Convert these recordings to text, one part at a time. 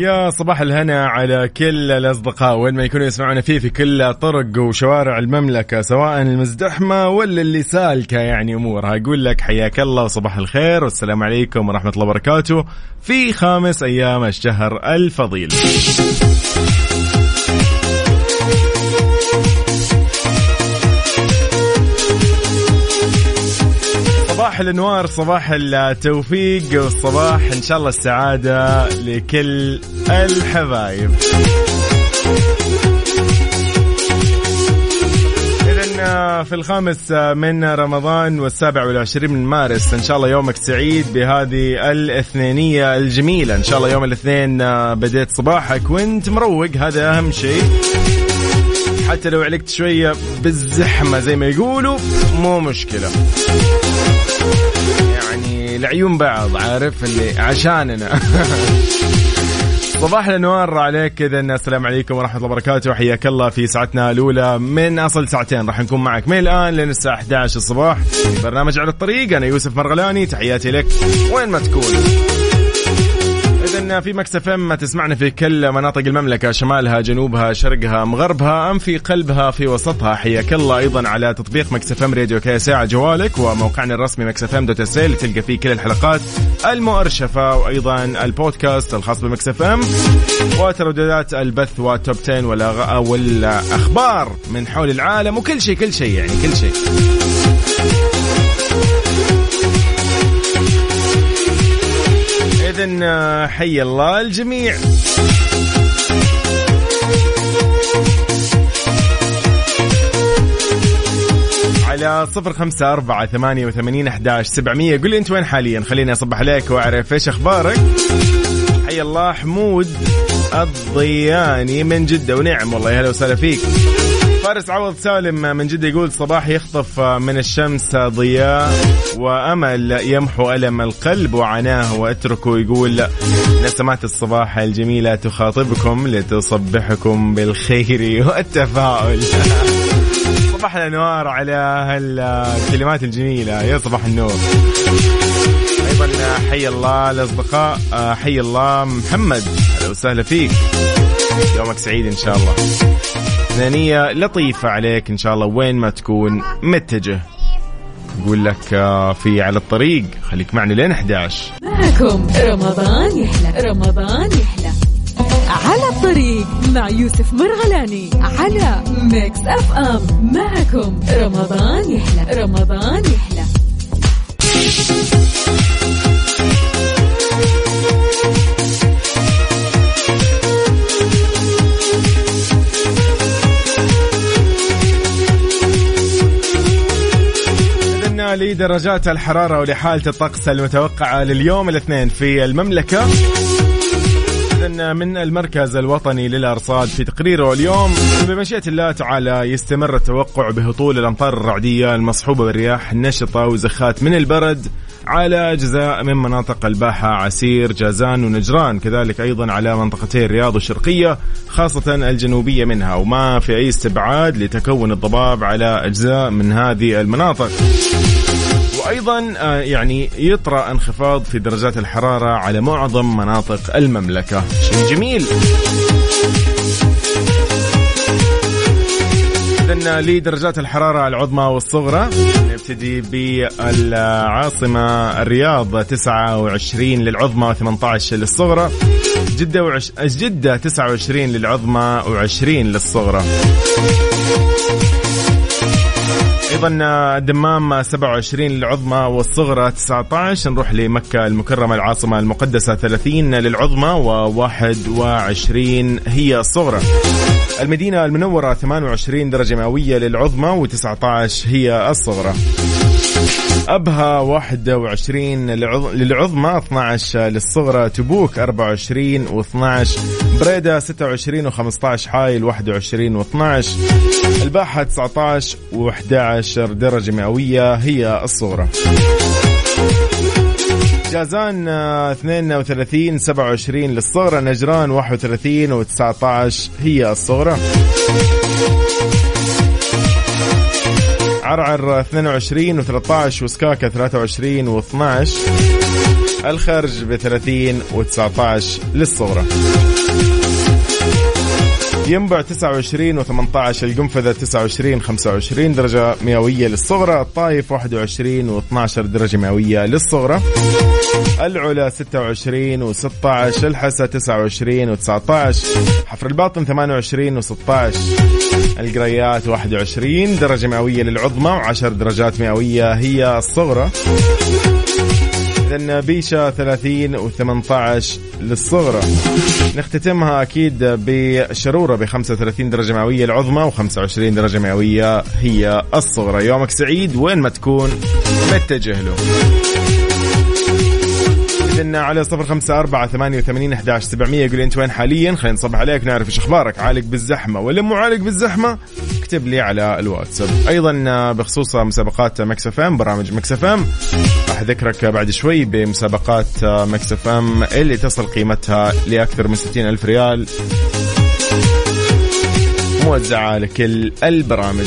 يا صباح الهنا على كل الأصدقاء وين ما يكونوا يسمعونا فيه في كل طرق وشوارع المملكة سواء المزدحمة ولا اللي سالكة يعني أمورها. أقول لك حياك الله وصباح الخير والسلام عليكم ورحمة الله وبركاته في خامس أيام الشهر الفضيل. صباح الانوار صباح التوفيق والصباح إن شاء الله السعادة لكل الحبايب. إذن في الخامس من رمضان والسابع والعشرين من مارس إن شاء الله يومك سعيد بهذه الاثنينية الجميلة. إن شاء الله يوم الاثنين بديت صباحك وانت مروق هذا أهم شيء. حتى لو علقت شوية بالزحمة زي ما يقولوا. مو مشكلة. يعني العيون بعض عارف؟ اللي عشاننا. صباح الانوار عليك كذا السلام عليكم ورحمة الله وبركاته. حياك الله في ساعتنا الأولى من أصل ساعتين. راح نكون معك من الآن لين الساعة 11 الصباح. برنامج على الطريق أنا يوسف مرغلاني. تحياتي لك وين ما تكون. إذا في Mix FM تسمعنا في كل مناطق المملكة شمالها جنوبها شرقها مغربها أم في قلبها في وسطها. حياك الله أيضا على تطبيق Mix FM Radio KSA على جوالك وموقعنا الرسمي Mix FM dot SA تلقى فيه كل الحلقات المؤرشفة وأيضا البودكاست الخاص بمكس إم وترددات البث والتوب 10 والأخبار من حول العالم وكل شيء كل شيء يعني كل شيء. إذا حي الله الجميع. على صفر خمسة أربعة ثمانية وثمانين أحداش سبعمية. قل لي أنت وين حاليا؟ خليني أصبح عليك وأعرف إيش أخبارك. حي الله حمود الضياني من جدة ونعم والله هلا وسهلا فيك. فارس عوض سالم من جدة يقول صباح يخطف من الشمس ضياء وأمل يمحو ألم القلب وعناه وأتركه يقول نسمات الصباح الجميلة تخاطبكم لتصبحكم بالخير والتفاؤل. صباح الأنوار على هالكلمات الجميلة. يا صباح النور. أيضا حي الله الأصدقاء حي الله محمد. أهلا وسهلا فيك. يومك سعيد إن شاء الله. اثنانية لطيفة عليك إن شاء الله وين ما تكون متجه. يقول لك في على الطريق. خليك معنا لين 11 معكم رمضان يحلى رمضان يحلى. على الطريق مع يوسف مرغلاني على Mix FM معكم رمضان يحلى رمضان يحلى. لدرجات الحرارة ولحالة الطقس المتوقعة لليوم الاثنين في المملكة. من المركز الوطني للأرصاد في تقريره اليوم بمشيئة الله تعالى يستمر التوقع بهطول الأمطار الرعدية المصحوبة بالرياح النشطة وزخات من البرد على أجزاء من مناطق الباحة عسير جازان ونجران كذلك أيضا على منطقتي الرياض والشرقية خاصة الجنوبية منها. وما في أي استبعاد لتكون الضباب على أجزاء من هذه المناطق. وأيضا يعني يطرأ انخفاض في درجات الحرارة على معظم مناطق المملكة. شيء جميل. إذن لدرجات الحرارة العظمى والصغرى نبتدي بالعاصمة الرياض 29 للعظمى و18 للصغرى. جدة وعش... جدة 29 للعظمى و20 للصغرى. أيضا الدمام 27 للعظمى والصغرى 19 نروح لمكة المكرمة العاصمة المقدسة 30 للعظمى و21 هي الصغرى. المدينة المنورة 28 درجة مئوية للعظمى و19 هي الصغرى. أبها 21 للعظمى 12 للصغرى تبوك 24 و12 بريدة 26 و15 حايل 21 و12 الباحة 19 و11 درجة مئوية هي الصغرى. جازان 32 27 للصغرى نجران 31 و19 هي الصغرى. عرعر 22 و13 وسكاكا 23 و12 الخارج ب 30 و19 للصغرى. ينبع 29 و18 القنفذة 29 25 درجة مئوية للصغرى الطايف 21 و12 درجة مئوية للصغرى. العلا 26 و16 الحسا 29 و19 حفر الباطن 28 و16 القريات 21 درجة مئوية للعظمى و10 درجات مئوية هي الصغرى. إذا بيشة 30 و18 للصغرى نختتمها أكيد بشرورة ب 35 درجة مئوية العظمى و25 درجة مئوية هي الصغرى. يومك سعيد وين ما تكون متجه له. إذن على صفر خمسة أربعة ثمانية وثمانين أحداش سبعمية يقول أنت وين حاليا؟ خلينا نصبح عليك نعرف إيش أخبارك. عالق بالزحمة ولا مو عالق بالزحمة؟ اكتب لي على الواتساب. أيضا بخصوص مسابقات Mix FM برامج Mix FM راح أذكرك بعد شوي بمسابقات Mix FM اللي تصل قيمتها لأكثر من ستين ألف ريال موزعة لكل البرامج.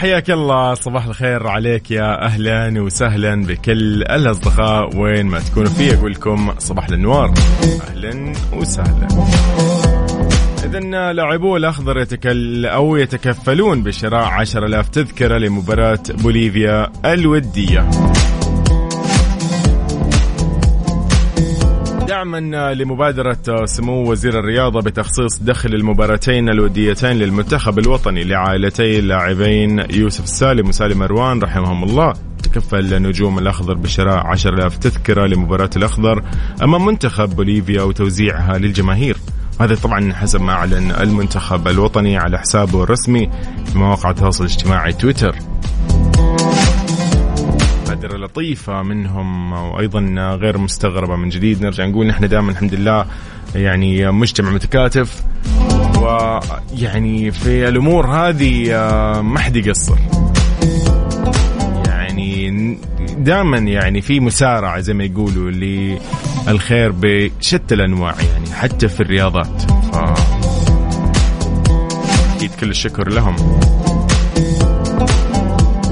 حياك الله صباح الخير عليك يا أهلا وسهلا بكل الأصدقاء. وين ما تكونوا فيه أقول لكم صباح الأنوار. أهلا وسهلا. إذا لاعبو الأخضر يتكل أو يتكفلون بشراء 10000 تذكرة لمباراة بوليفيا الودية. دعما لمبادرة سمو وزير الرياضة بتخصيص دخل المباراتين الوديتين للمنتخب الوطني لعائلتي اللاعبين يوسف السالم وسالم مروان رحمهم الله. تكفل نجوم الأخضر بشراء 10000 تذكرة لمباراة الأخضر أمام منتخب بوليفيا وتوزيعها للجماهير. هذا طبعا حسب ما أعلن المنتخب الوطني على حسابه الرسمي في مواقع التواصل الاجتماعي تويتر. مبادرة لطيفة منهم وأيضا غير مستغربة من جديد. نرجع نقول نحن دائما الحمد لله يعني مجتمع متكاتف ويعني في الأمور هذه ما حد يقصر. يعني دائما يعني في مسارعة زي ما يقولوا للخير بشتى الأنواع يعني حتى في الرياضات. ف أكيد كل الشكر لهم.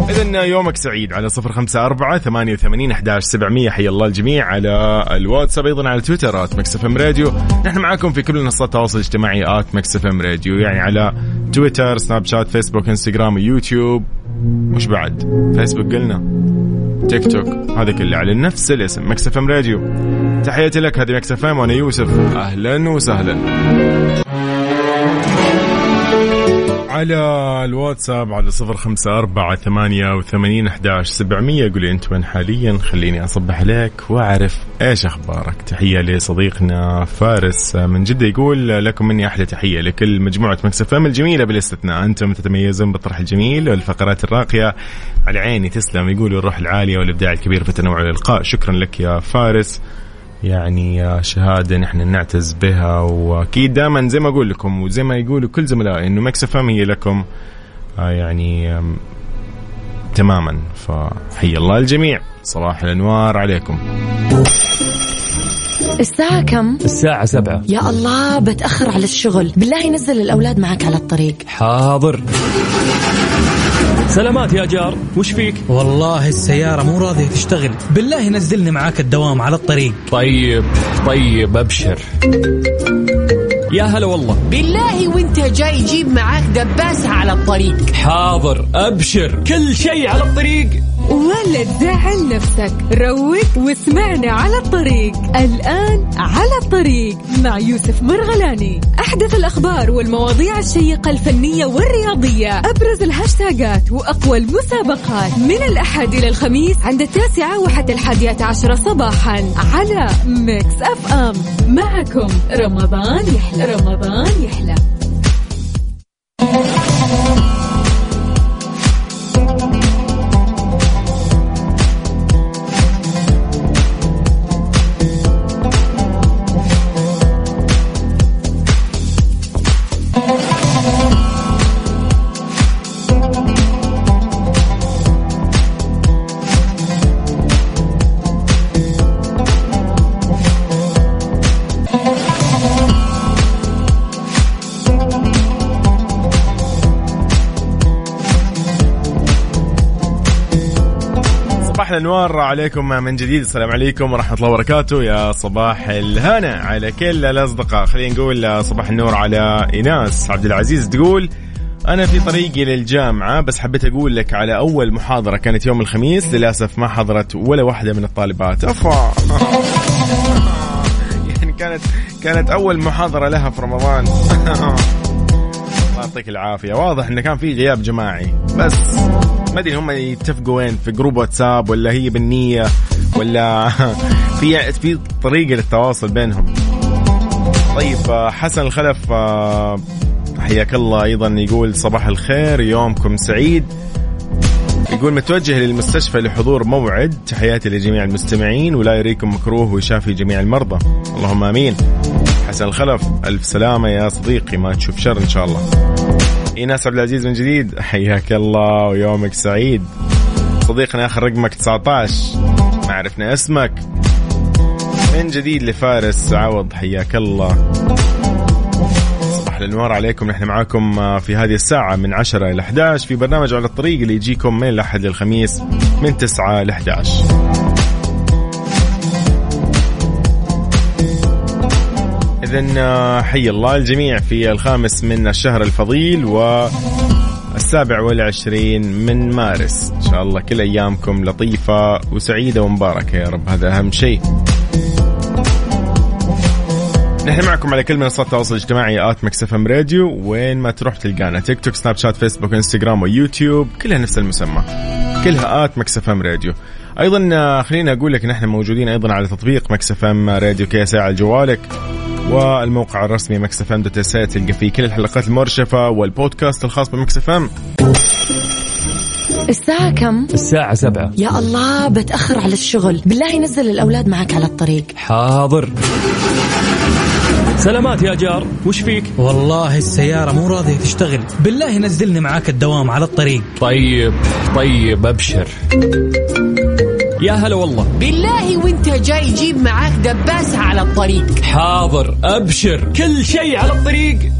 إذا يومك سعيد. على صفر خمسة أربعة ثمانية وثمانين أحداش سبعمية. حيا الله الجميع على الواتساب أيضا على تويتر at Mix FM Radio. نحن معاكم في كل منصات التواصل الاجتماعي at Mix FM Radio. يعني على تويتر سناب شات فيسبوك إنستغرام ويوتيوب وإيش بعد؟ فيسبوك قلنا. تيك توك هذا كله على نفس الاسم Mix FM Radio. تحياتي لك هذه Mix FM وأنا يوسف. أهلا وسهلا. على الواتساب على صفر خمسة أربعة ثمانية وثمانين أحداش سبعمية. قولي أنت وين حاليا؟ خليني أصبح عليك وأعرف إيش أخبارك. تحية لصديقنا فارس من جدة يقول لكم مني أحلى تحية لكل مجموعة Mix FM الجميلة بلا استثناء. أنتم تتميزون بالطرح الجميل والفقرات الراقية. على عيني تسلم. يقول الروح العالية والإبداع الكبير في التنوع والإلقاء. شكرا لك يا فارس. يعني شهادة نحن نعتز بها. وأكيد دائما زي ما أقول لكم وزي ما يقولوا كل زملائي إنه مكس إف هي لكم. آه، يعني تماما. فحي الله الجميع. صباح الأنوار عليكم. الساعة كم؟ الساعة سبعة. يا الله بتأخر على الشغل. بالله نزل الأولاد معك على الطريق. حاضر. سلامات يا جار وش فيك؟ والله السيارة مو راضية تشتغل. بالله نزلني معاك الدوام على الطريق. طيب طيب أبشر. يا هلا والله. بالله وانت جاي جيب معاك دباسة على الطريق. حاضر أبشر. كل شيء على الطريق. ولا تزعل نفسك. روق واسمعنا على الطريق. الآن على الطريق مع يوسف مرغلاني. أحدث الأخبار والمواضيع الشيقة الفنية والرياضية أبرز الهاشتاجات وأقوى المسابقات. من الأحد إلى الخميس عند التاسعة وحتى الحادية عشرة صباحا على ميكس أف أم. معكم رمضان يحلى رمضان يحلى. صباح الأنوار. عليكم من جديد. السلام عليكم ورحمة الله وبركاته. يا صباح الهنا على كل الأصدقاء. خلينا نقول صباح النور على إيناس عبد العزيز. تقول أنا في طريقي للجامعة بس حبيت أقول لك على أول محاضرة كانت يوم الخميس. للأسف ما حضرت ولا واحدة من الطالبات. أفا. يعني كانت كانت أول محاضرة لها في رمضان. الله يعطيك العافية. واضح انه كان في غياب جماعي. بس. ما أدري هم يتفقوا وين في جروب واتساب ولا هي بالنية ولا في في طريقة للتواصل بينهم. طيب آه، حسن الخلف آه، حياك الله. أيضا يقول صباح الخير يومكم سعيد. يقول متوجه للمستشفى لحضور موعد. تحياتي لجميع المستمعين ولا يريكم مكروه ويشافي جميع المرضى. اللهم آمين. حسن الخلف ألف سلامة يا صديقي. ما تشوف شر إن شاء الله. إيناس عبد العزيز من جديد. حياك الله ويومك سعيد. صديقنا آخر رقمك 19 ما عرفنا اسمك. من جديد لفارس عوض. حياك الله. صباح الانوار عليكم. نحن معاكم في هذه الساعة من 10 إلى 11 في برنامج على الطريق اللي يجيكم من الأحد للخميس من 9 ل 11 إذا حي الله الجميع في الخامس من الشهر الفضيل و السابع والعشرين من مارس. إن شاء الله كل أيامكم لطيفة وسعيدة ومباركة يا رب. هذا أهم شيء. نحن معكم على كل منصات التواصل الاجتماعي at Mix FM Radio. وين ما تروح تلقانا. تيك توك سناب شات فيسبوك إنستغرام ويوتيوب كلها نفس المسمى. كلها at Mix FM Radio. أيضا آه، خليني أقول لك ان إحنا موجودين أيضا على تطبيق Mix FM Radio KSA على جوالك. والموقع الرسمي Mix FM dot SA تلقى فيه كل الحلقات المرشفة والبودكاست الخاص ب Mix FM الساعة كم؟ الساعة سبعة. يا الله بتأخر على الشغل. بالله نزل الأولاد معك على الطريق. حاضر. سلامات يا جار وش فيك؟ والله السيارة مو راضية تشتغل. بالله نزلني معاك الدوام على الطريق. طيب طيب أبشر. يا هلا والله. بالله وانت جاي جيب معاك دباسة على الطريق. حاضر أبشر. كل شيء على الطريق.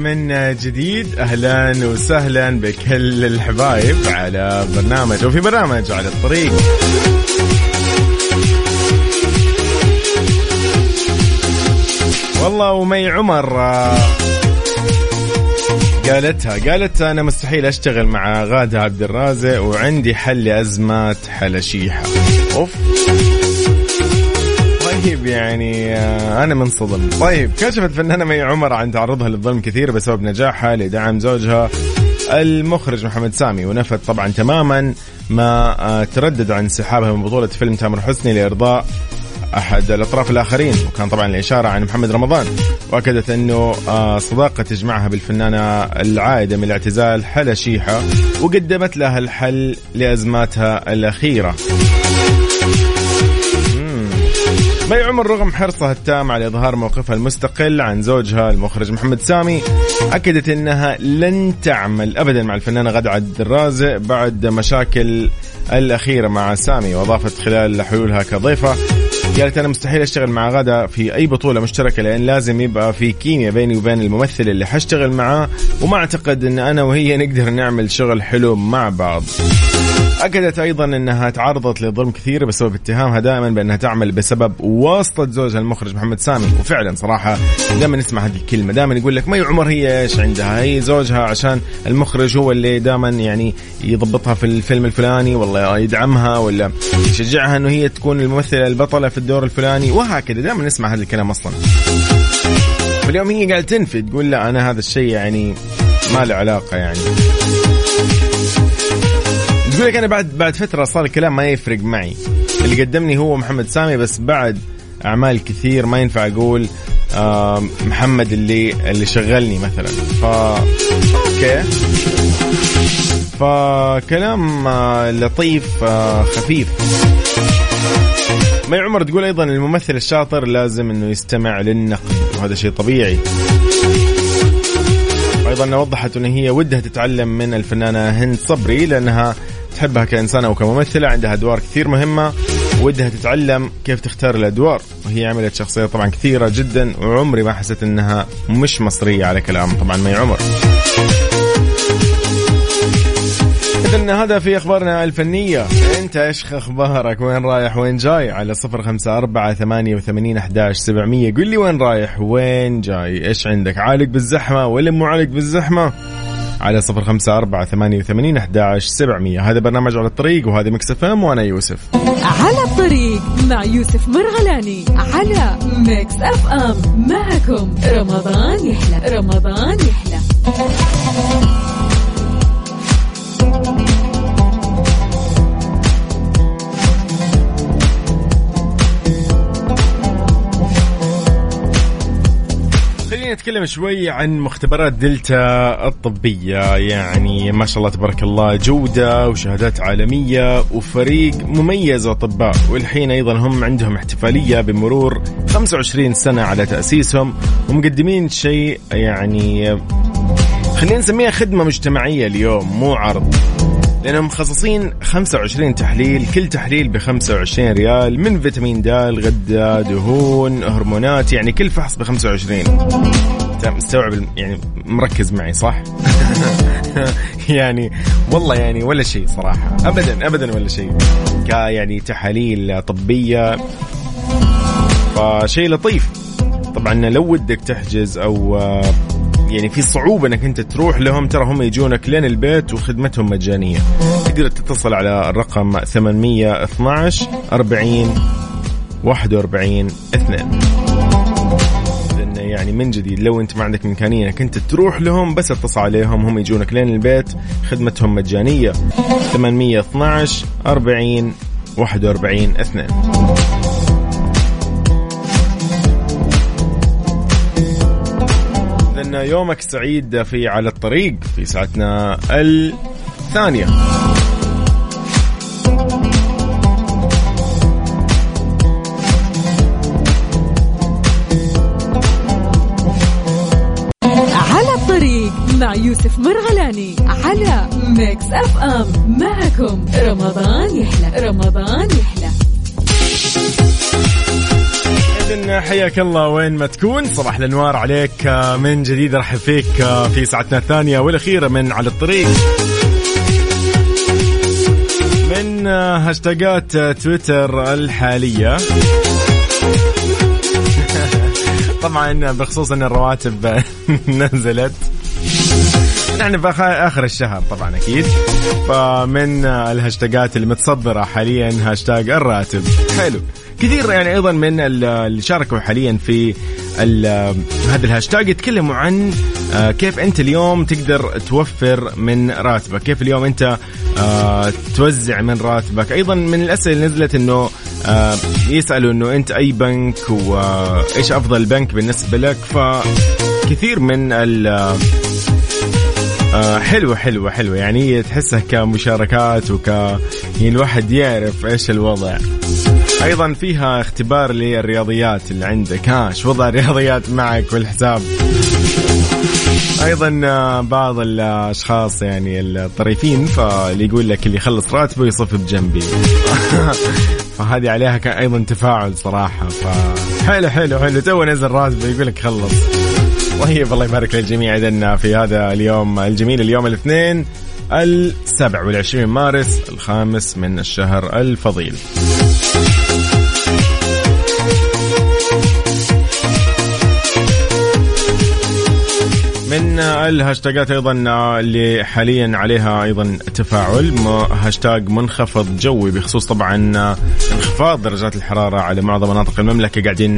من جديد. أهلا وسهلا بكل الحبايب على برنامج وفي برنامج على الطريق. والله ومي عمر آه، قالتها قالت أنا مستحيل أشتغل مع غادة عبد الرازق وعندي حل لازمه حلشيحة. أوف. طيب يعني آه، أنا منصدم. طيب كشفت فنانة مي عمر عن تعرضها للظلم كثير بسبب نجاحها لدعم زوجها المخرج محمد سامي ونفت طبعا تماما ما آه، تردد عن انسحابها من بطولة فيلم تامر حسني لإرضاء أحد الأطراف الآخرين وكان طبعا الإشارة عن محمد رمضان وأكدت أنه آه، صداقة تجمعها بالفنانة العائدة من الاعتزال حلا شيحة وقدمت لها الحل لأزماتها الأخيرة. مي عمر رغم حرصها التام على إظهار موقفها المستقل عن زوجها المخرج محمد سامي أكدت أنها لن تعمل أبدا مع الفنانة غادة عبد الرازق بعد مشاكل الأخيرة مع سامي وأضافت خلال حلولها كضيفة. قالت أنا مستحيل أشتغل مع غدا في أي بطولة مشتركة لأن لازم يبقى في كيمياء بيني وبين الممثل اللي حشتغل معاه وما أعتقد إن أنا وهي نقدر نعمل شغل حلو مع بعض. أكدت أيضا أنها تعرضت لظلم كثير بسبب اتهامها دائما بأنها تعمل بسبب واسطة زوجها المخرج محمد سامي. وفعلا صراحة دائما نسمع هذه الكلمة. دائما يقول لك ما عمر هي إيش عندها؟ هي زوجها عشان المخرج هو اللي دائما يعني يضبطها في الفيلم الفلاني والله يدعمها ولا يشجعها أنه هي تكون الممثلة البطلة في الدور الفلاني. وهكذا دائما نسمع هذا الكلام أصلا. اليوم هي قاعدة تنفي تقول لا أنا هذا الشيء يعني ما له علاقة يعني. تقول لك أنا بعد بعد فترة صار الكلام ما يفرق معي. اللي قدمني هو محمد سامي بس بعد أعمال كثير ما ينفع أقول محمد اللي اللي شغلني مثلا. ف أوكي. فكلام آه لطيف آه خفيف. مي عمر تقول أيضا الممثل الشاطر لازم إنه يستمع للنقد وهذا شيء طبيعي. أيضا وضحت إن هي ودها تتعلم من الفنانة هند صبري لأنها تحبها كإنسانة وكممثلة عندها أدوار كثير مهمة ودها تتعلم كيف تختار الأدوار. وهي عملت شخصيات طبعا كثيرة جدا وعمري ما حسيت أنها مش مصرية على كلام طبعا مي عمر. إذن هذا في أخبارنا الفنية. أنت إيش أخبارك؟ وين رايح؟ وين جاي؟ على صفر خمسة أربعة ثمانية وثمانين أحداش سبعمية. قل لي وين رايح؟ وين جاي؟ إيش عندك؟ عالق بالزحمة ولا مو عالق بالزحمة؟ على صفر خمسة أربعة ثمانية وثمانين أحداش سبعمية. هذا برنامج على الطريق وهذه Mix FM وأنا يوسف. على الطريق مع يوسف مرغلاني على Mix FM. معكم رمضان يحلى رمضان يحلى. نتكلم شوي عن مختبرات دلتا الطبية. يعني ما شاء الله تبارك الله جودة وشهادات عالمية وفريق مميز أطباء والحين أيضا هم عندهم احتفالية بمرور 25 سنة على تأسيسهم. ومقدمين شيء يعني خلينا نسميها خدمة مجتمعية اليوم مو عرض. لانهم مخصصين 25 تحليل كل تحليل ب 25 ريال من فيتامين د غده دهون هرمونات يعني كل فحص ب 25 انت مستوعب يعني مركز معي صح؟ يعني والله يعني ولا شيء صراحة. ابدا ابدا ولا شيء. يعني تحاليل طبية. فشيء لطيف. طبعا لو ودك تحجز أو يعني في صعوبة إنك أنت تروح لهم. ترى هم يجونك لين البيت وخدمتهم مجانية. تقدر تتصل على الرقم 812 40 41 2 لأن يعني من جديد لو أنت ما عندك إمكانية إنك أنت تروح لهم بس اتصل عليهم. هم يجونك لين البيت خدمتهم مجانية. 812 40 41 2 أن يومك سعيد في على الطريق في ساعتنا الثانية. على الطريق مع يوسف مرغلاني على Mix FM معكم رمضان يحلى رمضان يحلى. إذن حياك الله وين ما تكون. صباح الأنوار عليك من جديد ارحب فيك في ساعتنا الثانية والأخيرة من على الطريق. من هاشتاجات تويتر الحالية. طبعا بخصوص إن الرواتب نزلت. نحن في اخر الشهر طبعا أكيد. فمن الهاشتاجات المتصدره حاليا هاشتاج الراتب. حلو. كثير يعني أيضا من اللي شاركوا حاليا في هذا الهاشتاج يتكلموا عن آه، كيف أنت اليوم تقدر توفر من راتبك. كيف اليوم أنت آه، توزع من راتبك. أيضا من الأسئلة اللي نزلت إنه آه، يسألوا إنه أنت أي بنك وايش أفضل بنك بالنسبة لك. فكثير من ال حلوة حلوة حلوة. يعني تحسها كمشاركات وك يعني الواحد يعرف إيش الوضع. أيضا فيها اختبار للرياضيات اللي عندك. ها إيش وضع الرياضيات معك والحساب. أيضا آه، بعض الأشخاص يعني الطريفين فاللي يقول لك اللي يخلص راتبه يصف بجنبي. فهذه عليها كان أيضا تفاعل صراحة. فحلو حلو حلو. تو نزل راتبه يقول لك خلص. طيب الله يبارك للجميع. اذا في هذا اليوم الجميل اليوم الاثنين السبع والعشرين مارس الخامس من الشهر الفضيل. من الهاشتاجات أيضا اللي حاليا عليها أيضا تفاعل هاشتاج منخفض جوي بخصوص طبعا انخفاض درجات الحرارة على معظم مناطق المملكة. قاعدين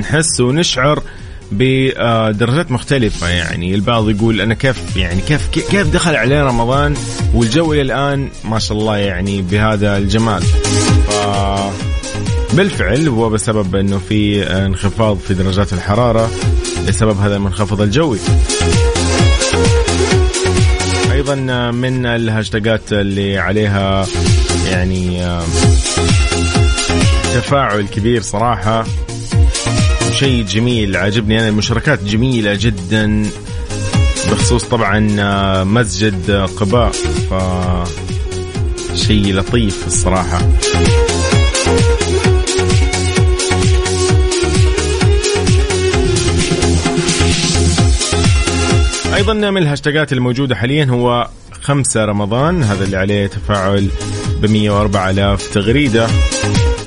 نحس ونشعر بدرجات مختلفة يعني. البعض يقول أنا كيف يعني كيف كيف دخل علينا رمضان والجو إلى الآن ما شاء الله يعني بهذا الجمال. ف بالفعل هو بسبب إنه في انخفاض في درجات الحرارة بسبب هذا المنخفض الجوي. أيضا من الهاشتاجات اللي عليها يعني تفاعل كبير صراحة. شيء جميل عجبني أنا. المشاركات جميلة جدا بخصوص طبعا مسجد قباء. ف شيء لطيف الصراحة. أيضا من الهاشتاجات الموجودة حاليا هو خمسة رمضان. هذا اللي عليه تفاعل ب 104 آلاف تغريدة.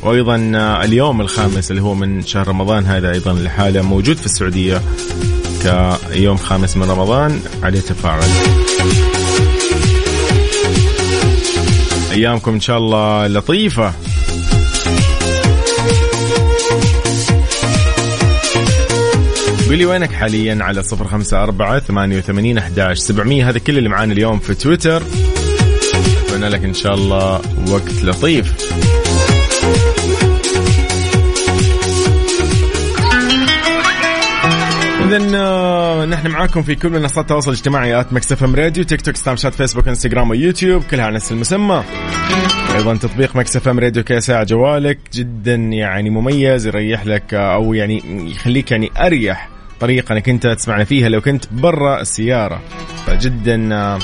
وأيضا اليوم الخامس اللي هو من شهر رمضان هذا أيضا لحالة موجود في السعودية كيوم خامس من رمضان عليه تفاعل. أيامكم إن شاء الله لطيفة. قولي وينك حاليا على صفر خمسة أربعة ثمانية وثمانين أحداش سبعمية. هذا كل اللي معانا اليوم في تويتر. أتمنى لك إن شاء الله وقت لطيف. اذا آه، نحن معاكم في كل منصات التواصل الاجتماعي at Mix FM Radio تيك توك سناب شات فيسبوك إنستغرام ويوتيوب كلها على نفس المسمى. أيضا تطبيق Mix FM Radio كي ساعه جوالك جدا يعني مميز يريح لك آه، أو يعني يخليك يعني أريح طريقة إنك أنت تسمعنا فيها لو كنت برا السيارة. فجدا آه،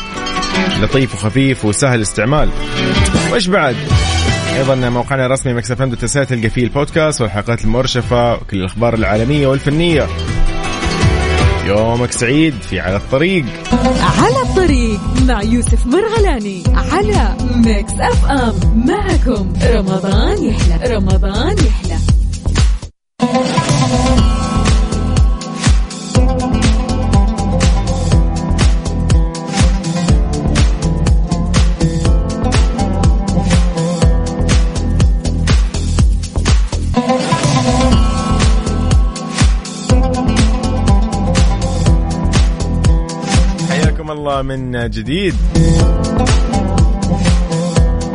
لطيف وخفيف وسهل الاستعمال وإيش بعد؟ أيضا موقعنا الرسمي Mix FM تلقى فيه البودكاست والحلقات المرشفة وكل الأخبار العالمية والفنية. يومك سعيد في على الطريق. على الطريق مع يوسف مرغلاني على Mix FM. معكم رمضان يحلى رمضان من جديد.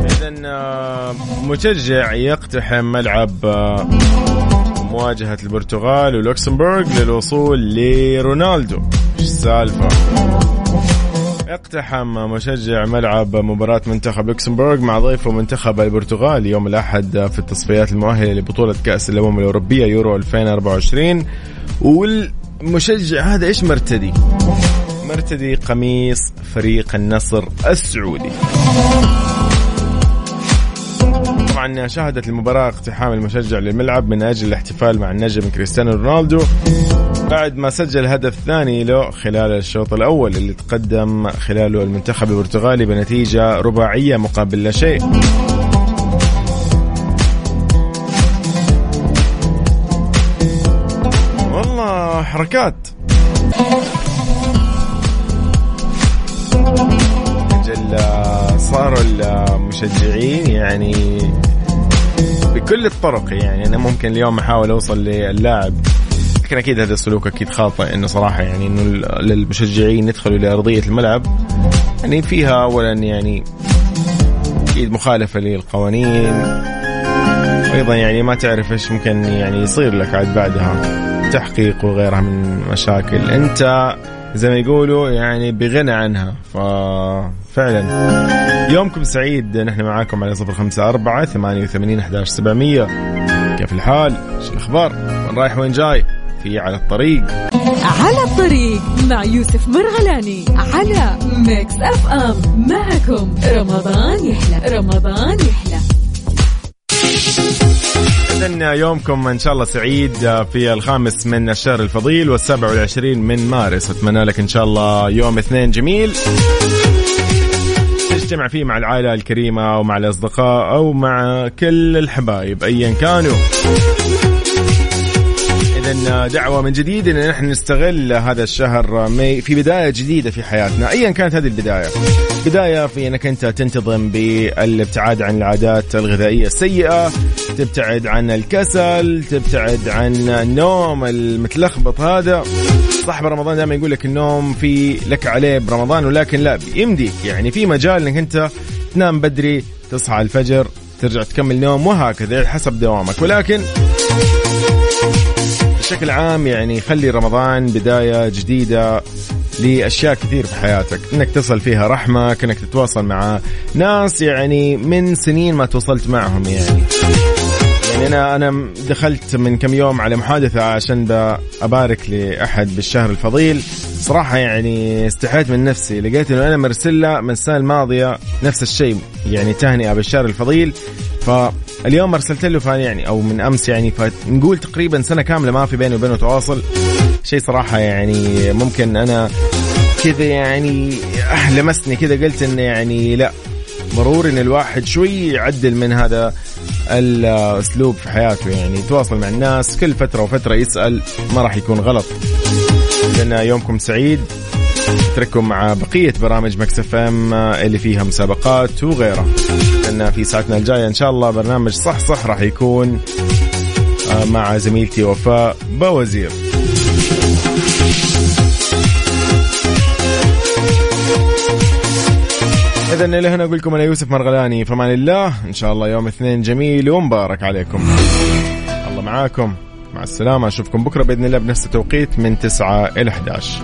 اذا آه، مشجع يقتحم ملعب آه، مواجهة البرتغال ولوكسمبورغ للوصول لرونالدو. إيش السالفة؟ اقتحم مشجع ملعب مباراة منتخب لوكسمبورغ مع ضيفه منتخب البرتغال. يوم الأحد في التصفيات المؤهلة لبطولة كأس الأمم الأوروبية يورو 2024 والمشجع هذا إيش مرتدي؟ مرتدي قميص فريق النصر السعودي. طبعا شهدت المباراة اقتحام المشجع للملعب من أجل الاحتفال مع النجم كريستيانو رونالدو بعد ما سجل هدف ثاني له خلال الشوط الأول اللي تقدم خلاله المنتخب البرتغالي بنتيجة رباعية مقابل لا شيء. حركات. المشجعين يعني بكل الطرق يعني. أنا ممكن اليوم أحاول أوصل للاعب لكن أكيد هذا السلوك أكيد خاطئ. إنه صراحة يعني إنه للمشجعين يدخلوا لارضيه الملعب يعني فيها اولا يعني أكيد مخالفة للقوانين. وأيضا يعني ما تعرف إيش ممكن يعني يصير لك عاد بعدها تحقيق وغيرها من مشاكل. أنت زي ما يقولوا يعني بغنى عنها. ففعلا. يومكم سعيد. نحن معاكم على صفر خمسة أربعة ثمانية وثمانين أحداش سبعمية. كيف الحال؟ شو الأخبار؟ وين رايح؟ وين جاي؟ في على الطريق. على الطريق مع يوسف مرغلاني على Mix FM معكم رمضان يحلى. رمضان يحلى. إذن يومكم إن شاء الله سعيد في الخامس من الشهر الفضيل والسابع والعشرين من مارس. أتمنى لك إن شاء الله يوم اثنين جميل. تجتمع فيه مع العائلة الكريمة ومع الأصدقاء أو مع كل الحبايب أيا كانوا. إذا دعوة من جديد أن نحن نستغل هذا الشهر في بداية جديدة في حياتنا. أيا كانت هذه البداية. بداية في أنك أنت تنتظم بالابتعاد عن العادات الغذائية السيئة تبتعد عن الكسل تبتعد عن النوم المتلخبط هذا. صاحب رمضان دائما يقول لك النوم في لك عليه برمضان ولكن لا يمديك يعني في مجال إنك أنت تنام بدري تصحى الفجر ترجع تكمل نوم وهكذا حسب دوامك. ولكن بشكل عام يعني خلي رمضان بداية جديدة لأشياء كثير في حياتك. إنك تصل فيها رحمك إنك تتواصل مع ناس يعني من سنين ما تواصلت معهم يعني. يعني أنا أنا دخلت من كم يوم على محادثة عشان أبارك لأحد بالشهر الفضيل. صراحة يعني استحيت من نفسي. لقيت إنه أنا مرسل له من السنة الماضية نفس الشيء يعني تهنئة بالشهر الفضيل. فاليوم أرسلت له فان يعني أو من أمس يعني فنقول تقريبا سنة كاملة ما في بيني وبينه تواصل. شيء صراحة يعني ممكن أنا كذا يعني لمسني كذا قلت انه يعني لا ضروري إن الواحد شوي يعدل من هذا الأسلوب في حياته يعني يتواصل مع الناس كل فترة وفترة يسأل ما راح يكون غلط. لأن يومكم سعيد. أترككم مع بقية برامج Mix FM اللي فيها مسابقات وغيرها. لأن في ساعتنا الجاية إن شاء الله برنامج صح صح راح يكون مع زميلتي وفاء بوزير. اذا إلى هنا أقول لكم أنا يوسف مرغلاني فمان الله. إن شاء الله يوم اثنين جميل ومبارك عليكم. الله معاكم. مع السلامة. أشوفكم بكرة بإذن الله بنفس التوقيت من 9 إلى 11